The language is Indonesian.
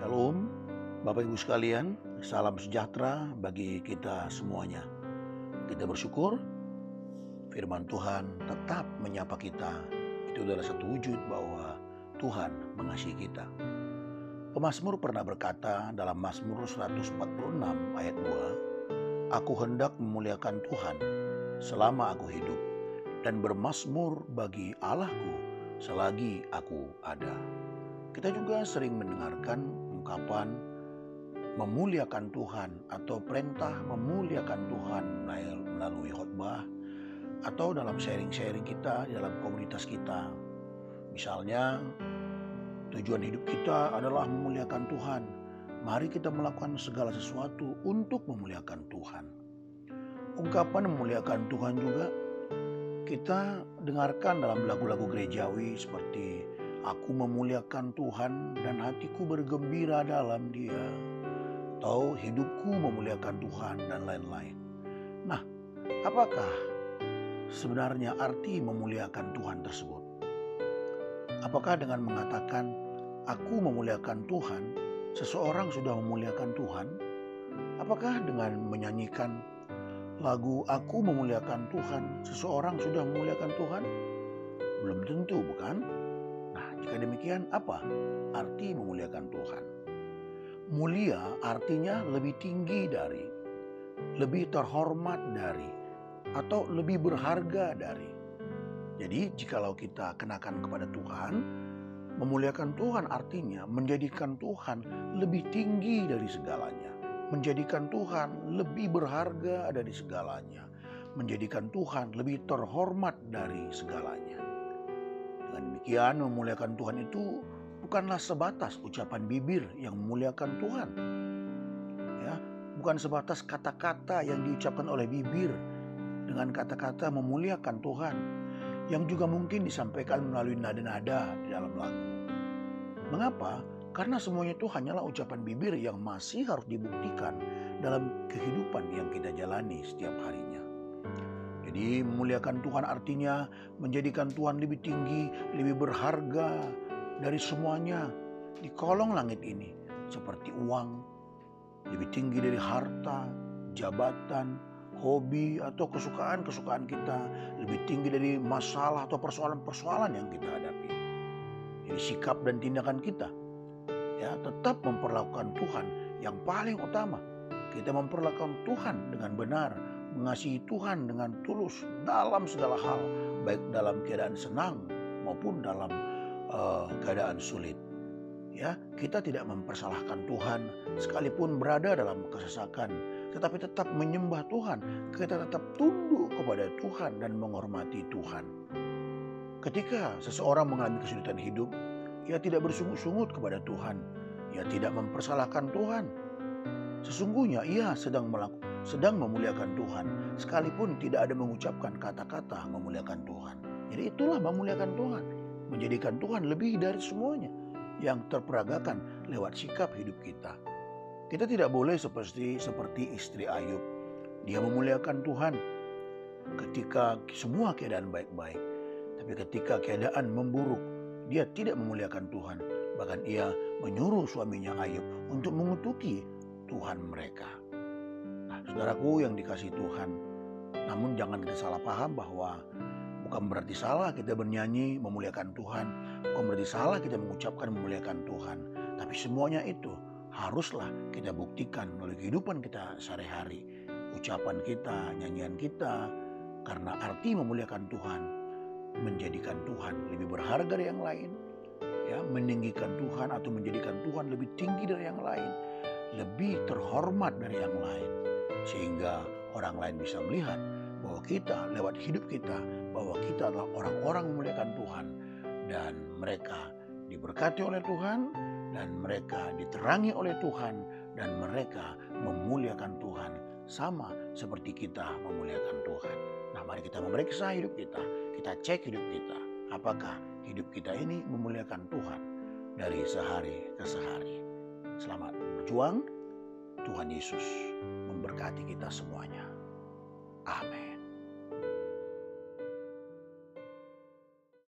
Shalom, Bapak Ibu sekalian, salam sejahtera bagi kita semuanya. Kita bersyukur firman Tuhan tetap menyapa kita. Itu adalah satu wujud bahwa Tuhan mengasihi kita. Pemasmur pernah berkata dalam Mazmur 146 ayat 2, Aku hendak memuliakan Tuhan selama aku hidup dan bermasmur bagi Allahku selagi aku ada. Kita juga sering mendengarkan ungkapan memuliakan Tuhan atau perintah memuliakan Tuhan melalui khotbah atau dalam sharing-sharing kita dalam komunitas kita. Misalnya tujuan hidup kita adalah memuliakan Tuhan. Mari kita melakukan segala sesuatu untuk memuliakan Tuhan. Ungkapan memuliakan Tuhan juga kita dengarkan dalam lagu-lagu gerejawi seperti Aku memuliakan Tuhan dan hatiku bergembira dalam dia. Atau hidupku memuliakan Tuhan dan lain-lain. Nah, apakah sebenarnya arti memuliakan Tuhan tersebut? Apakah dengan mengatakan aku memuliakan Tuhan, seseorang sudah memuliakan Tuhan? Apakah dengan menyanyikan lagu aku memuliakan Tuhan, seseorang sudah memuliakan Tuhan? Belum tentu, bukan? Jika demikian, apa arti memuliakan Tuhan? Mulia artinya lebih tinggi dari, lebih terhormat dari, atau lebih berharga dari. Jadi, jikalau kita kenakan kepada Tuhan, memuliakan Tuhan artinya menjadikan Tuhan lebih tinggi dari segalanya, menjadikan Tuhan lebih berharga dari segalanya, menjadikan Tuhan lebih terhormat dari segalanya. Dengan demikian memuliakan Tuhan itu bukanlah sebatas ucapan bibir yang memuliakan Tuhan. Ya, bukan sebatas kata-kata yang diucapkan oleh bibir dengan kata-kata memuliakan Tuhan yang juga mungkin disampaikan melalui nada-nada di dalam lagu. Mengapa? Karena semuanya itu hanyalah ucapan bibir yang masih harus dibuktikan dalam kehidupan yang kita jalani setiap harinya. Jadi memuliakan Tuhan artinya menjadikan Tuhan lebih tinggi, lebih berharga dari semuanya di kolong langit ini. Seperti uang, lebih tinggi dari harta, jabatan, hobi atau kesukaan-kesukaan kita. Lebih tinggi dari masalah atau persoalan-persoalan yang kita hadapi. Jadi sikap dan tindakan kita ya tetap memperlakukan Tuhan yang paling utama. Kita memperlakukan Tuhan dengan benar, mengasihi Tuhan dengan tulus dalam segala hal, baik dalam keadaan senang maupun dalam uh, keadaan sulit. Ya, kita tidak mempersalahkan Tuhan sekalipun berada dalam kesesakan, tetapi tetap menyembah Tuhan. Kita tetap tunduk kepada Tuhan dan menghormati Tuhan. Ketika seseorang mengalami kesulitan hidup, ia tidak bersungut-sungut kepada Tuhan. Ia tidak mempersalahkan Tuhan. Sesungguhnya ia sedang melakukan sedang memuliakan Tuhan sekalipun tidak ada mengucapkan kata-kata memuliakan Tuhan. Jadi itulah memuliakan Tuhan, menjadikan Tuhan lebih dari semuanya yang terperagakan lewat sikap hidup kita. Kita tidak boleh seperti seperti istri Ayub. Dia memuliakan Tuhan ketika semua keadaan baik-baik. Tapi ketika keadaan memburuk, dia tidak memuliakan Tuhan. Bahkan ia menyuruh suaminya Ayub untuk mengutuki Tuhan mereka. Saudaraku yang dikasih Tuhan, namun jangan kita salah paham bahwa bukan berarti salah kita bernyanyi memuliakan Tuhan, bukan berarti salah kita mengucapkan memuliakan Tuhan, tapi semuanya itu haruslah kita buktikan melalui kehidupan kita sehari-hari, ucapan kita, nyanyian kita, karena arti memuliakan Tuhan menjadikan Tuhan lebih berharga dari yang lain, ya meninggikan Tuhan atau menjadikan Tuhan lebih tinggi dari yang lain, lebih terhormat dari yang lain sehingga orang lain bisa melihat bahwa kita lewat hidup kita bahwa kita adalah orang-orang memuliakan Tuhan dan mereka diberkati oleh Tuhan dan mereka diterangi oleh Tuhan dan mereka memuliakan Tuhan sama seperti kita memuliakan Tuhan. Nah, mari kita memeriksa hidup kita. Kita cek hidup kita. Apakah hidup kita ini memuliakan Tuhan dari sehari ke sehari. Selamat berjuang. Tuhan Yesus memberkati kita semuanya. Amin.